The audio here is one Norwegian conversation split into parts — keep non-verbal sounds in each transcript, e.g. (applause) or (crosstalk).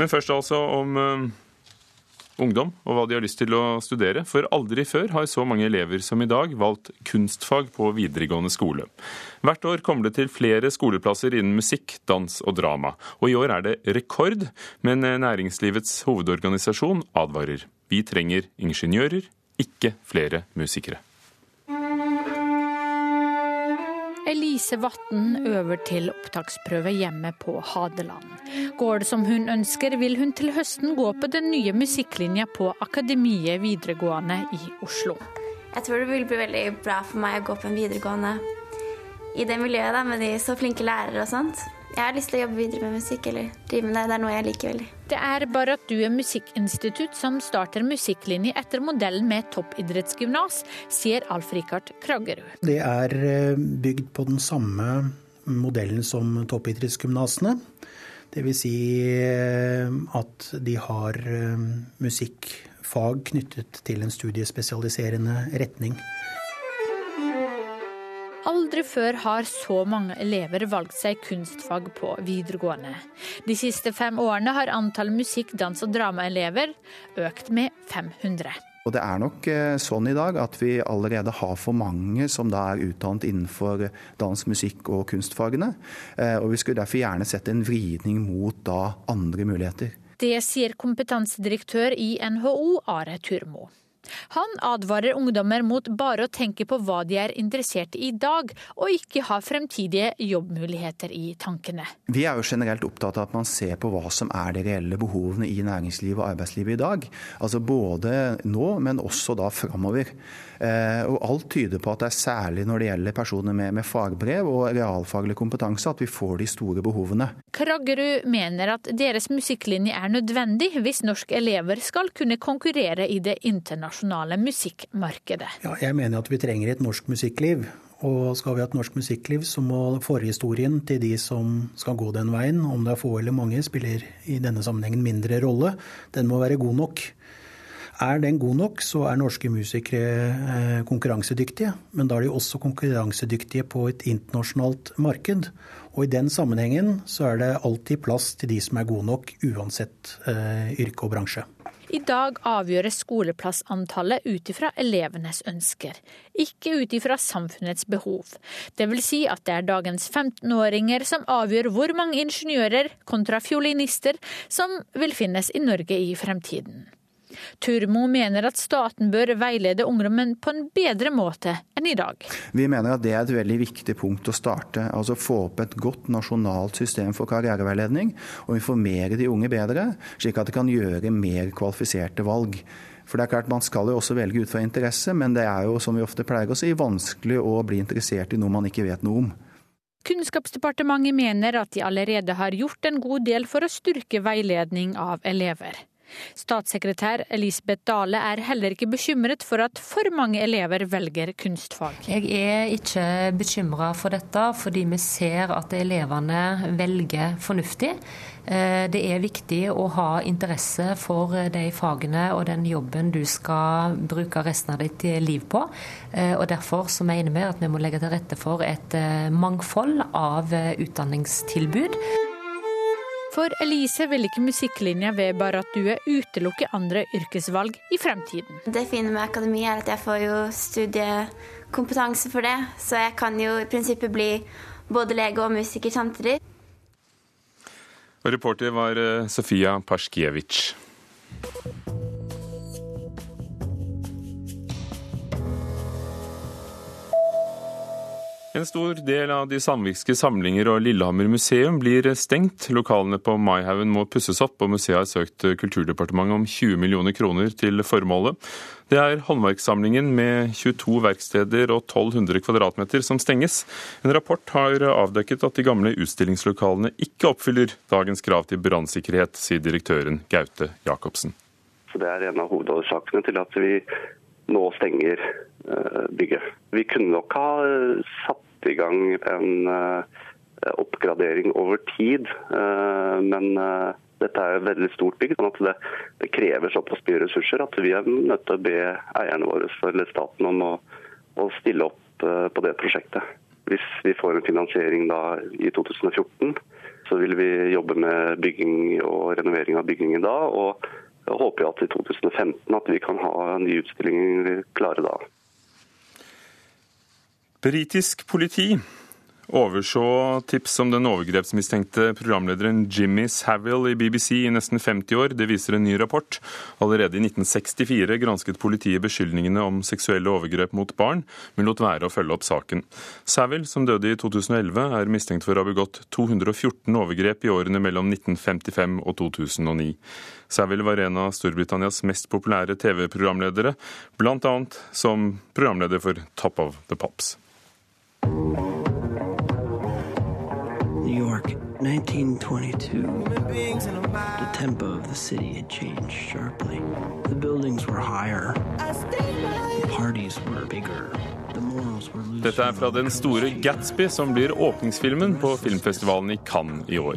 Men først altså om uh, ungdom og hva de har lyst til å studere. For aldri før har så mange elever som i dag valgt kunstfag på videregående skole. Hvert år kommer det til flere skoleplasser innen musikk, dans og drama. Og i år er det rekord, men næringslivets hovedorganisasjon advarer. Vi trenger ingeniører, ikke flere musikere. Elise Vatn øver til opptaksprøve hjemme på Hadeland. Går det som hun ønsker, vil hun til høsten gå på den nye musikklinja på Akademiet videregående i Oslo. Jeg tror det vil bli veldig bra for meg å gå på en videregående i det miljøet da, med de så flinke lærere og sånt. Jeg har lyst til å jobbe videre med musikk, eller drive med det. Det er noe jeg liker veldig. Det er bare at du er musikkinstitutt som starter musikklinje etter modellen med toppidrettsgymnas, sier Alf Rikard Kraggerud. Det er eh, bygd på den samme modellen som toppidrettsgymnasene. Dvs. Si eh, at de har eh, musikkfag knyttet til en studiespesialiserende retning. Aldri før har så mange elever valgt seg kunstfag på videregående. De siste fem årene har antall musikk-, dans- og dramaelever økt med 500. Og Det er nok eh, sånn i dag at vi allerede har for mange som da er utdannet innenfor dans, musikk og kunstfagene. Eh, og Vi skulle derfor gjerne sett en vridning mot da andre muligheter. Det sier kompetansedirektør i NHO, Are Turmo. Han advarer ungdommer mot bare å tenke på hva de er interessert i i dag, og ikke ha fremtidige jobbmuligheter i tankene. Vi er jo generelt opptatt av at man ser på hva som er de reelle behovene i næringslivet og arbeidslivet i dag. Altså både nå, men også da framover. Eh, og alt tyder på at det er særlig når det gjelder personer med, med fagbrev og realfaglig kompetanse at vi får de store behovene. Kraggerud mener at deres musikklinje er nødvendig hvis norske elever skal kunne konkurrere i det internasjonale musikkmarkedet. Ja, jeg mener at vi trenger et norsk musikkliv. Og skal vi ha et norsk musikkliv, så må forhistorien til de som skal gå den veien, om det er få eller mange, spiller i denne sammenhengen mindre rolle. Den må være god nok. Er den god nok, så er norske musikere eh, konkurransedyktige. Men da er de også konkurransedyktige på et internasjonalt marked. Og i den sammenhengen så er det alltid plass til de som er gode nok, uansett eh, yrke og bransje. I dag avgjøres skoleplassantallet ut ifra elevenes ønsker, ikke ut ifra samfunnets behov. Det vil si at det er dagens 15-åringer som avgjør hvor mange ingeniører kontra fiolinister som vil finnes i Norge i fremtiden. Turmo mener at staten bør veilede ungdommen på en bedre måte enn i dag. Vi mener at det er et veldig viktig punkt å starte. Altså få opp et godt nasjonalt system for karriereveiledning, og informere de unge bedre, slik at de kan gjøre mer kvalifiserte valg. For det er klart Man skal jo også velge ut fra interesse, men det er jo som vi ofte pleier å si, vanskelig å bli interessert i noe man ikke vet noe om. Kunnskapsdepartementet mener at de allerede har gjort en god del for å styrke veiledning av elever. Statssekretær Elisabeth Dale er heller ikke bekymret for at for mange elever velger kunstfag. Jeg er ikke bekymra for dette, fordi vi ser at elevene velger fornuftig. Eh, det er viktig å ha interesse for de fagene og den jobben du skal bruke resten av ditt liv på. Eh, og Derfor så mener vi at vi må legge til rette for et eh, mangfold av utdanningstilbud. For Elise vil ikke musikklinja ved er utelukke andre yrkesvalg i fremtiden. Det fine med akademi er at jeg får jo studiekompetanse for det, så jeg kan jo i prinsippet bli både lege og musiker samtidig. Og reporter var eh, Sofia Paskiewicz. En stor del av de samvikske samlinger og Lillehammer museum blir stengt. Lokalene på Maihaugen må pusses opp, og museet har søkt Kulturdepartementet om 20 millioner kroner til formålet. Det er håndverkssamlingen med 22 verksteder og 1200 kvadratmeter som stenges. En rapport har avdekket at de gamle utstillingslokalene ikke oppfyller dagens krav til brannsikkerhet, sier direktøren Gaute Jacobsen. Det er en av hovedårsakene til at vi nå stenger eh, bygget. Vi kunne nok ha eh, satt i gang en eh, oppgradering over tid, men dette er et veldig stort bygg, sånn at det, det krever såpass mye ressurser at vi er nødt til å be eierne våre eller staten om å, å stille opp på det prosjektet. Hvis vi får en finansiering da i 2014, så vil vi jobbe med bygging og renovering av bygningen da. og jeg håper at i 2015 at vi kan ha nye utstillinger klare da. Britisk politi overså tips om den overgrepsmistenkte programlederen Jimmy Savile i BBC i nesten 50 år. Det viser en ny rapport. Allerede i 1964 gransket politiet beskyldningene om seksuelle overgrep mot barn, men lot være å følge opp saken. Savile, som døde i 2011, er mistenkt for å ha begått 214 overgrep i årene mellom 1955 og 2009. Savile var en av Storbritannias mest populære TV-programledere, bl.a. som programleder for Top of the Pops. New York, 1922. The tempo of the city had changed sharply. The buildings were higher. The parties were bigger. Dette er fra Den store Gatsby, som blir åpningsfilmen på filmfestivalen i Cannes i år.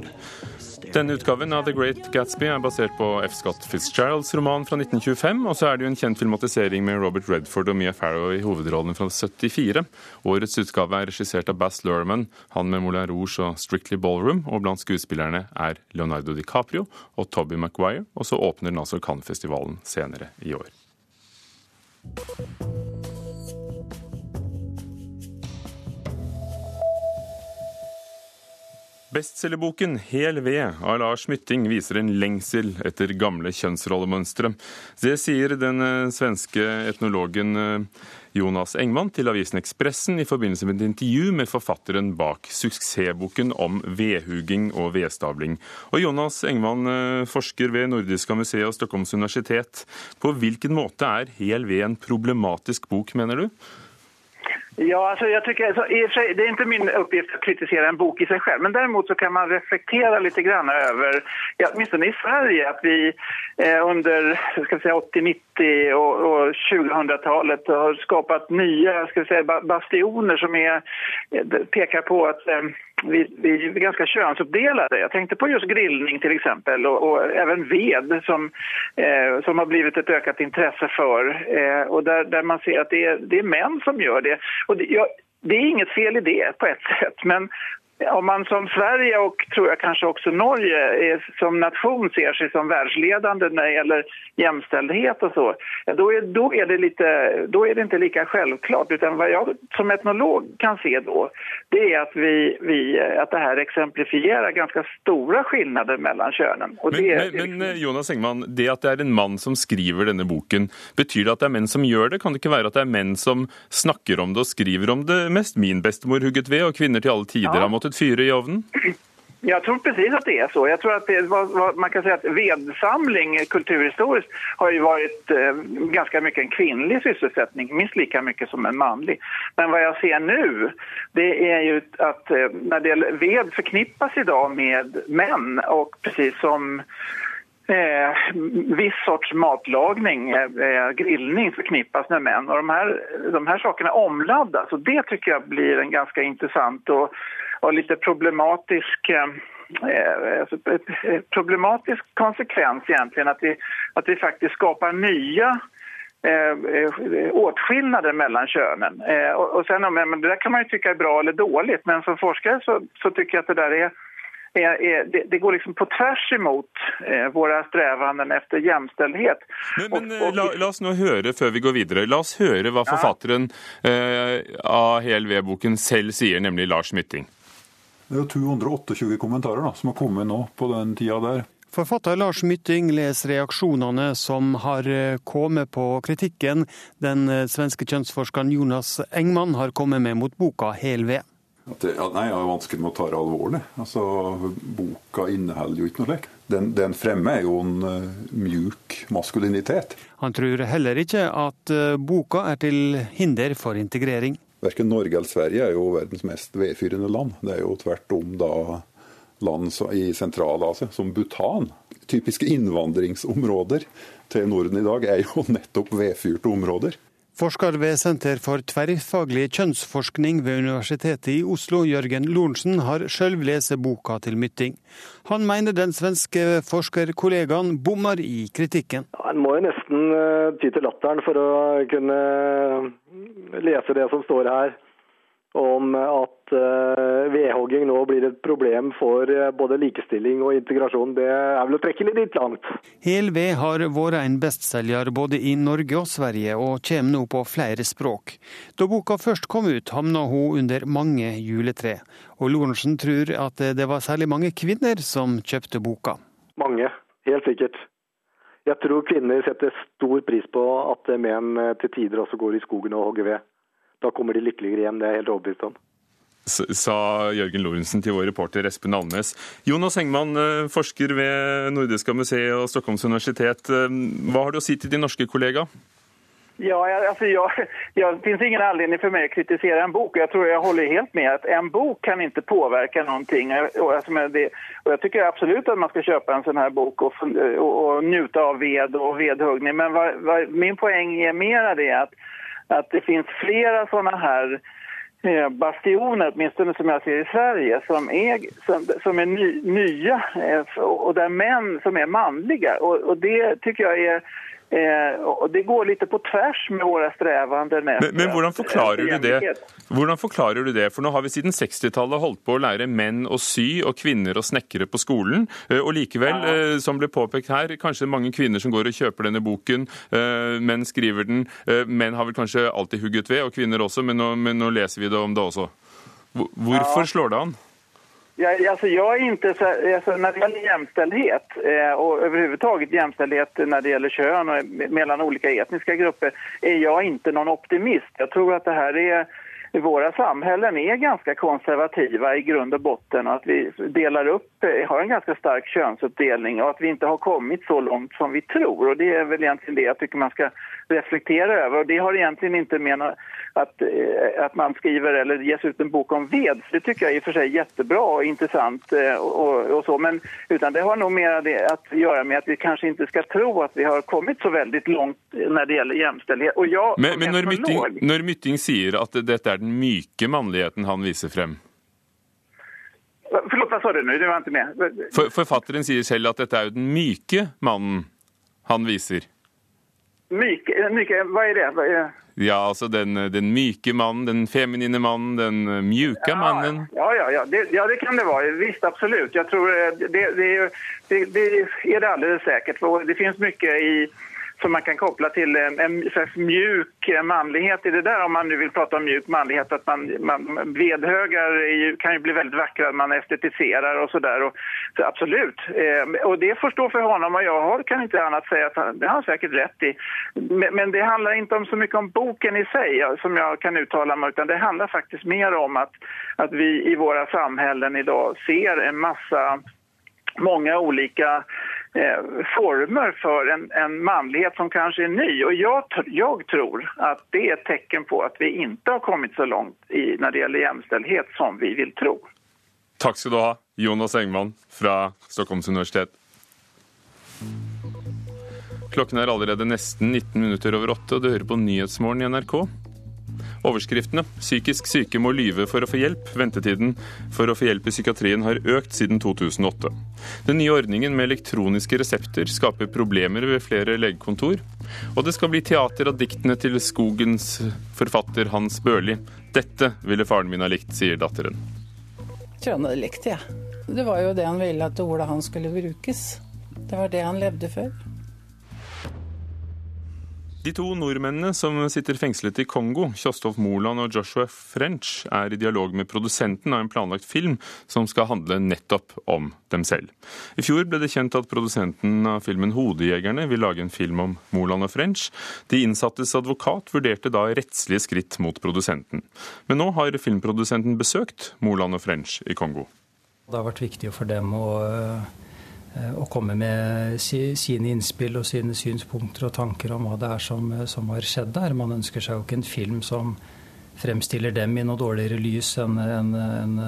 Denne utgaven av The Great Gatsby er basert på F. Scott Fitzgeralds roman fra 1925, og så er det jo en kjent filmatisering med Robert Redford og Mia Farrow i hovedrollene fra 74. Årets utgave er regissert av Bass Lurman, han med Moulin Rouge og Strictly Ballroom, og blant skuespillerne er Leonardo DiCaprio og Toby Maguire, og så åpner den altså Cannes-festivalen senere i år. Bestselgerboken Hel ved av Lars Mytting viser en lengsel etter gamle kjønnsrollemønstre. Det sier den eh, svenske etnologen eh, Jonas Engman til avisen Ekspressen i forbindelse med et intervju med forfatteren bak suksessboken om vedhuging og vedstabling. Og Jonas Engman, eh, forsker ved Nordiska museet og Stockholms universitet. På hvilken måte er Hel ved en problematisk bok, mener du? Ja, alltså jag tycker, alltså, sig, det är inte min uppgift att kritisera en bok i sig själv, men däremot så kan man reflektera lite grann över, ja, åtminstone i Sverige, att vi eh, under 80, 90 och, och 2000-talet har skapat nya ska säga, bastioner som är, eh, pekar på att eh, vi, vi är ganska könsuppdelade. Jag tänkte på just grillning till exempel och, och även ved som, eh, som har blivit ett ökat intresse för. Eh, och där, där man ser att det är, det är män som gör det. Och det, ja, det är inget fel i det på ett (laughs) sätt, men om man som Sverige och tror jag kanske också Norge är, som nation ser sig som världsledande när det gäller jämställdhet och så, då är, då är, det, lite, då är det inte lika självklart. Utan vad jag som etnolog kan se då, det är att, vi, vi, att det här exemplifierar ganska stora skillnader mellan könen. Men, det men, men, Jonas Engman, det at det er en mann som skriver denne boken, betyr det at det er menn som gjør det? Kan det ikke være at det er menn som snakker om det og skriver om det mest? Min bestemor hugget ved, og kvinner til alle tider ja. har måttet fyre i ovnen? Jag tror precis att det är så. Jag tror att det, man kan säga att vedsamling kulturhistoriskt har ju varit eh, ganska mycket en kvinnlig sysselsättning, minst lika mycket som en manlig. Men vad jag ser nu, det är ju att eh, när det ved förknippas idag med män och precis som Eh, viss sorts matlagning, eh, grillning förknippas med män. Och de här, de här sakerna omladdas och det tycker jag blir en ganska intressant och och lite problematisk eh, eh problematisk konsekvens egentligen att vi, att vi faktiskt skapar nya eh, eh, åtskillnader mellan könen. Eh, och, och sen, men det där kan man ju tycka är bra eller dåligt men som forskare så, så tycker jag att det där är det, det, går liksom på tvers imot eh, strevanden efter jämställdhet. Men, men la, la, oss nå høre, før vi går videre, la oss høre hva forfatteren eh, av Hel Ved-boken selv sier, nemlig Lars Mytting. Det er jo 228 kommentarer da, som har kommet nå på den tida der. Forfatter Lars Mytting leser reaksjonene som har eh, kommet på kritikken den eh, svenske kjønnsforskeren Jonas Engman har kommet med mot boka Hel ved. Ja, nei, Jeg har vanskelig med å ta det alvorlig. Altså, Boka inneholder jo ikke noe slikt. Den, den fremme er jo en uh, mjuk maskulinitet. Han tror heller ikke at uh, boka er til hinder for integrering. Verken Norge eller Sverige er jo verdens mest vedfyrende land. Det er jo tvert om da land i Sentral-Asia, som Bhutan. Typiske innvandringsområder til Norden i dag er jo (laughs) nettopp vedfyrte områder. Forsker ved Senter for tverrfaglig kjønnsforskning ved Universitetet i Oslo, Jørgen Lorentzen, har sjøl lest boka til Mytting. Han mener den svenske forskerkollegaen bommer i kritikken. Ja, en må jo nesten uh, ty til latteren for å kunne lese det som står her om at at uh, vedhogging nå blir et problem for uh, både likestilling og integrasjon, det er vel å trekke litt langt. Hel ved har vært en bestselger både i Norge og Sverige, og kommer nå på flere språk. Da boka først kom ut, havna hun under mange juletre. Og Lorentzen tror at det var særlig mange kvinner som kjøpte boka. Mange, helt sikkert. Jeg tror kvinner setter stor pris på at menn eh, til tider også går i skogen og hogger ved. Da kommer de lykkeligere hjem, det er jeg helt overbevist om. Sa Jørgen Lorentzen til vår reporter Espen Alnes. Jonas Engman, eh, forsker ved Nordiska museet og Stockholms universitet. Eh, hva har du å si til din norske kollega? Ja, alltså jag, det finns ingen anledning för mig att kritisera en bok. Jag tror jag håller helt med att en bok kan inte påverka någonting. Och, alltså det, och jag tycker absolut att man ska köpa en sån här bok och, och, och njuta av ved och vedhuggning. Men vad, vad, min poäng är mera det att, att det finns flera såna här bastioner, åtminstone som jag ser i Sverige, som är, som, som är ny, nya eh, och där män som är manliga. Och, och det tycker jag är Eh, og Det går litt på tvers med våre strevende men, men hvordan forklarer du det? Hvordan forklarer du det? For nå har vi siden 60-tallet holdt på å lære menn å sy og kvinner å snekre på skolen. Eh, og likevel, ja. eh, som ble påpekt her, kanskje mange kvinner som går og kjøper denne boken. Eh, menn skriver den. Menn har vel kanskje alltid hugget ved, og kvinner også, men nå, men nå leser vi det om det også. Hvorfor ja. slår det an? Jag, alltså jag är inte så, alltså när det gäller jämställdhet eh, och överhuvudtaget jämställdhet när det gäller kön och mellan olika etniska grupper är jag inte någon optimist. Jag tror att det här är våra samhällen är ganska konservativa i grund och botten och att vi delar upp, eh, har en ganska stark könsuppdelning och att vi inte har kommit så långt som vi tror. Och det är väl egentligen det jag tycker man ska reflektera över. Och det har egentligen inte menat att, eh, att man skriver eller ges ut en bok om ved. Det tycker jag i och för sig jättebra och intressant eh, och, och så. Men utan det har nog mer det att göra med att vi kanske inte ska tro att vi har kommit så väldigt långt när det gjelder jämställdhet. Och jag, men men når, Mytting, når Mytting sier at dette er den myke mannligheten han viser frem? Forlåt, sa du nå? Du ikke med. For, forfatteren sier selv at dette er jo den myke mannen han viser. Myke, myke hva er det? Hva er... Ja, altså den, den, myke mannen, den feminine mannen, den mjuka ja, mannen. Ja, ja, ja. Det, ja, det kan det være. Visst, absolutt. Jeg tror det, det, det, det er det alldeles sikkert. Det finnes mye i som man kan koppla til en, en mjuk manlighet i det der, om man nu vil prate om mjuk manlighet. at man, man, vedhögar kan jo bli veldig vakre, man estetiserer og så der. Og, Så absolut. Eh, och det får stå for honom og jeg har, kan ikke annet si at han, det har han sikkert rett i. Men, men, det handler ikke om så mye om boken i seg, som jeg kan uttale meg utan det handler faktisk mer om at, at vi i våra samhällen idag ser en massa många olika Eh, former for en, en, mannlighet som kanskje er ny. Og jeg, jeg, tror at det er et tecken på at vi ikke har kommet så langt i, når det gjelder jämställdhet som vi vil tro. Takk skal du ha, Jonas Engman fra Stockholms universitet. Klokken er allerede nesten 19 minutter over åtte, og du hører på Nyhetsmorgen i NRK. Overskriftene psykisk syke må lyve for å få hjelp. Ventetiden for å få hjelp i psykiatrien har økt siden 2008. Den nye ordningen med elektroniske resepter skaper problemer ved flere legekontor. Og det skal bli teater av diktene til Skogens forfatter Hans Børli. Dette ville faren min ha likt, sier datteren. Jeg tror han hadde likt det, ja. Det var jo det han ville at ordet hans skulle brukes. Det var det han levde før. De to nordmennene som sitter fengslet i Kongo, Kjostolf Moland og Joshua French, er i dialog med produsenten av en planlagt film som skal handle nettopp om dem selv. I fjor ble det kjent at produsenten av filmen 'Hodejegerne' vil lage en film om Moland og French. De innsattes advokat vurderte da rettslige skritt mot produsenten. Men nå har filmprodusenten besøkt Moland og French i Kongo. Det har vært viktig for dem å Eh, å komme med sine innspill og sine synspunkter og tanker om hva det er som, eh, som har skjedd der. Man ønsker seg jo ikke en film som fremstiller dem i noe dårligere lys enn en, en,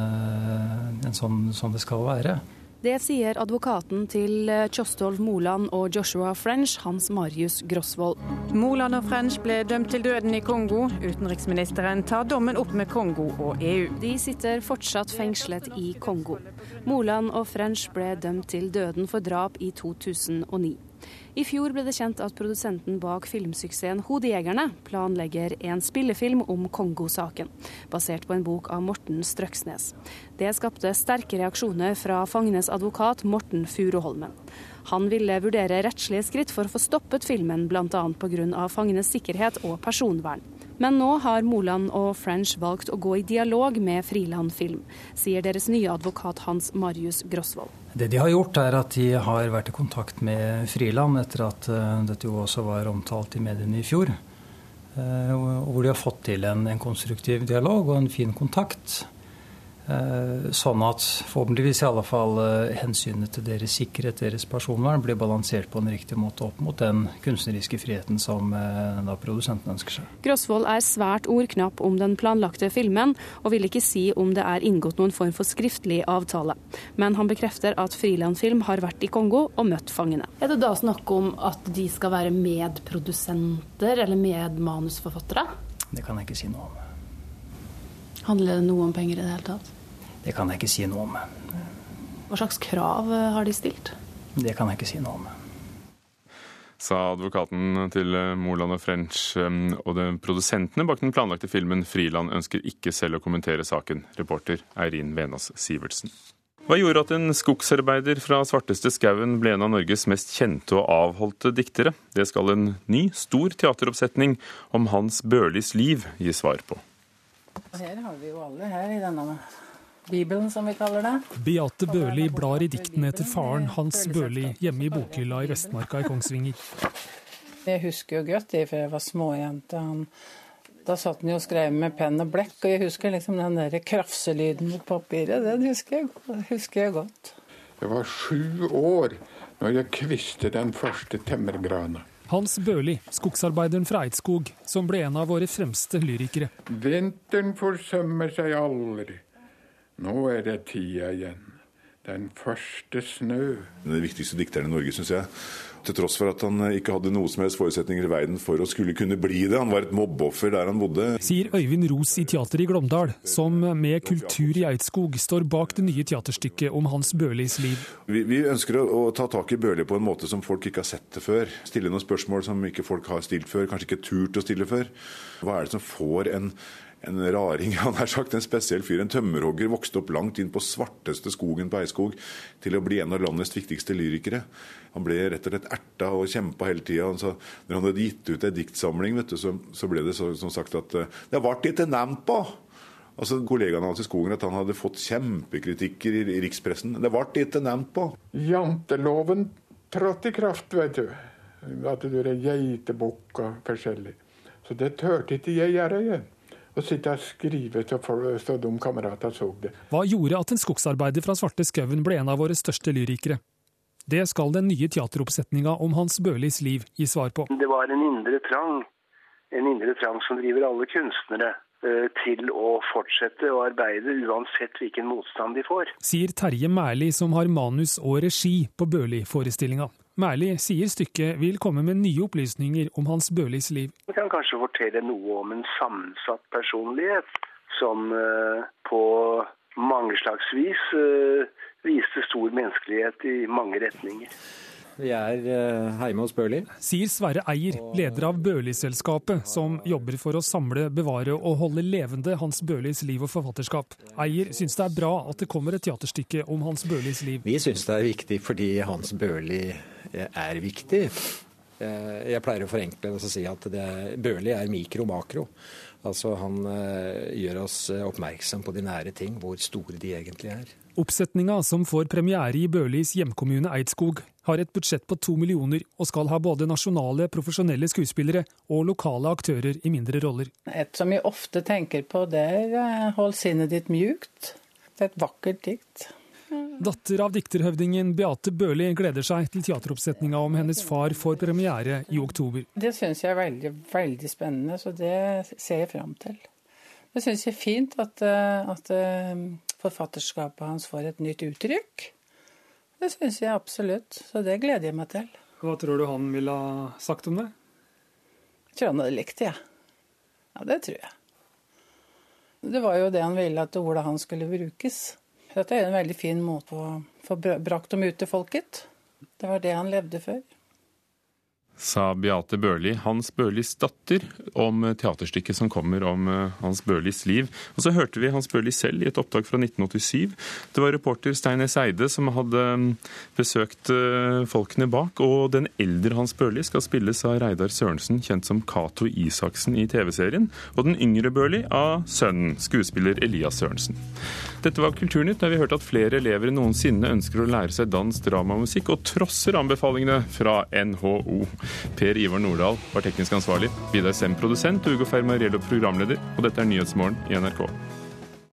en sånn, sånn det skal være. Det sier advokaten til eh, Kjostolv Moland og Joshua French, Hans Marius Grosvold. Moland og French ble dømt til døden i Kongo. Utenriksministeren tar dommen opp med Kongo og EU. De sitter fortsatt fengslet i Kongo. Moland og French ble dømt til døden for drap i 2009. I fjor ble det kjent at produsenten bak filmsuksessen 'Hodejegerne' planlegger en spillefilm om Kongo-saken, basert på en bok av Morten Strøksnes. Det skapte sterke reaksjoner fra fangenes advokat Morten Furuholmen. Han ville vurdere rettslige skritt for å få stoppet filmen, bl.a. pga. fangenes sikkerhet og personvern. Men nå har Moland og French valgt å gå i dialog med Friland Film, sier deres nye advokat Hans Marius Grosvold. Det de har gjort, er at de har vært i kontakt med Friland etter at uh, dette jo også var omtalt i mediene i fjor. Uh, hvor de har fått til en, en konstruktiv dialog og en fin kontakt. Eh, sånn at forhåpentligvis i alle fall eh, hensynet til deres sikkerhet, deres personvern, blir balansert på en riktig måte opp mot den kunstneriske friheten som eh, da produsenten ønsker seg. Grosvold er svært ordknapp om den planlagte filmen, og vil ikke si om det er inngått noen form for skriftlig avtale. Men han bekrefter at Frilandfilm har vært i Kongo og møtt fangene. Er det da snakk om at de skal være medprodusenter eller medmanusforfattere? Det kan jeg ikke si noe om. Handler det noe om penger i det hele tatt? Det kan jeg ikke si noe om. Hva slags krav eh, har de stilt? Det kan jeg ikke si noe om. Sa advokaten til eh, Moland og French eh, og de produsentene bak den planlagte filmen 'Friland' ønsker ikke selv å kommentere saken. Reporter Eirin Venås Sivertsen. Hva gjorde at en skogsarbeider fra svarteste skauen ble en av Norges mest kjente og avholdte diktere? Det skal en ny, stor teateroppsetning om Hans Børlis liv gi svar på. Her har vi jo alle her i denne Bibelen, som vi kaller det. Beate Børli blar i diktene etter faren Hans Børli hjemme i bokhylla i Vestmarka i Kongsvinger. Jeg husker jo godt det fra jeg var småjente. Da satt han jo og skrev med penn og blekk, og jeg husker liksom den der krafselyden mot papiret. Den husker jeg, husker jeg godt. Jeg var sju år når jeg kviste den første temmergrana. Hans Børli, skogsarbeideren fra Eidskog, som ble en av våre fremste lyrikere. Vinteren forsømmer seg aldri. Nå er det tida igjen. Den første snø. Den viktigste dikteren i Norge, syns jeg. Til tross for at han ikke hadde noe som helst forutsetninger i verden for å skulle kunne bli det. Han var et mobbeoffer der han bodde. Sier Øyvind Ros i Teateret i Glåmdal, som med Kultur i Eidskog står bak det nye teaterstykket om Hans Børlis liv. Vi, vi ønsker å, å, ta tak i Børli på en måte som folk ikke har sett det før. Stille noen spørsmål som ikke folk har stilt før, kanskje ikke turt å stille før. Hva er det som får en en raring, (laughs) han har sagt, en spesiell fyr. En tømmerhogger vokste opp langt inn på svarteste skogen på Eiskog til å bli en av landets viktigste lyrikere. Han ble rett og slett erta og kjempa hele tida. Når han hadde gitt ut en diktsamling, du, så, så, ble det så, som sagt at eh, det ble ikke nevnt på. Altså Kollegaene hans i skogen at han hadde fått kjempekritikker i rikspressen. Det ble ikke nevnt på. Janteloven trådte i kraft, vet du. At du er og forskjellig. Så det turte ikke jeg gjøre igjen og sitte og skrive så de kameratene så det. Hva gjorde at en skogsarbeider fra Svarte skauen ble en av våre største lyrikere? Det skal den nye teateroppsetninga om Hans Børlis liv gi svar på. Det var en indre trang, en indre trang som driver alle kunstnere til å fortsette å arbeide uansett hvilken motstand de får. Sier Terje Mærli, som har manus og regi på Børli-forestillinga. Mærli sier stykket vil komme med nye opplysninger om Hans Børlis liv. Vi kan kanskje fortelle noe om en sammensatt personlighet som uh, på mange slags vis uh, viste stor menneskelighet i mange retninger. Vi er uh, hjemme hos Børli. Sier Sverre Eier, leder av Børli-selskapet, som jobber for å samle, bevare og holde levende Hans Børlis liv og forfatterskap. Eier syns det er bra at det kommer et teaterstykke om Hans Børlis liv. Vi syns det er viktig fordi Hans Børli er viktig. Eh, jeg pleier å forenkle det og si at det, Børli er mikro-makro. Altså Han gjør oss oppmerksom på de nære ting, hvor store de egentlig er. Oppsetninga, som får premiere i Børlis hjemkommune Eidskog, har et budsjett på to millioner og skal ha både nasjonale, profesjonelle skuespillere og lokale aktører i mindre roller. Et som jeg ofte tenker på, det er eh, 'hold sinnet ditt mjukt'. Det er et vakkert dikt. Datter av dikterhøvdingen Beate Børli gleder seg til teateroppsetninga om hennes far får premiere i oktober. Det syns jeg er veldig, veldig spennende, så det ser jeg fram til. Det syns jeg er fint at, eh, at, eh, forfatterskapet hans får et nytt uttrykk. Det syns jeg absolutt, så det gleder jeg meg til. Hva tror du han ville ha sagt om det? Jeg tror han hadde likt det, ja. ja. Det tror jeg. Det var jo det han ville, at ordet hans skulle brukes. Dette er en veldig fin måte å få brakt dem ut til folket. Det var det han levde for. Sa Beate Børli, Hans Børlis datter, om teaterstykket som kommer om eh, Hans Børlis liv. Og så hørte vi Hans Børli selv i et opptak fra 1987. Det var reporter Stein S. Eide som hadde mm, besøkt eh, folkene bak, og den eldre Hans Børli skal spilles av Reidar Sørensen, kjent som Cato Isaksen i TV-serien, og den yngre Børli av sønnen, skuespiller Elias Sørensen. Dette var Kulturnytt, der vi hørte at flere elever enn noensinne ønsker å lære seg dans, drama og musikk, og trosser anbefalingene fra NHO. Per Ivar Nordahl var teknisk ansvarlig, Vidar Sem produsent. Og Ugo Fermariello programleder, og dette er Nyhetsmorgen i NRK.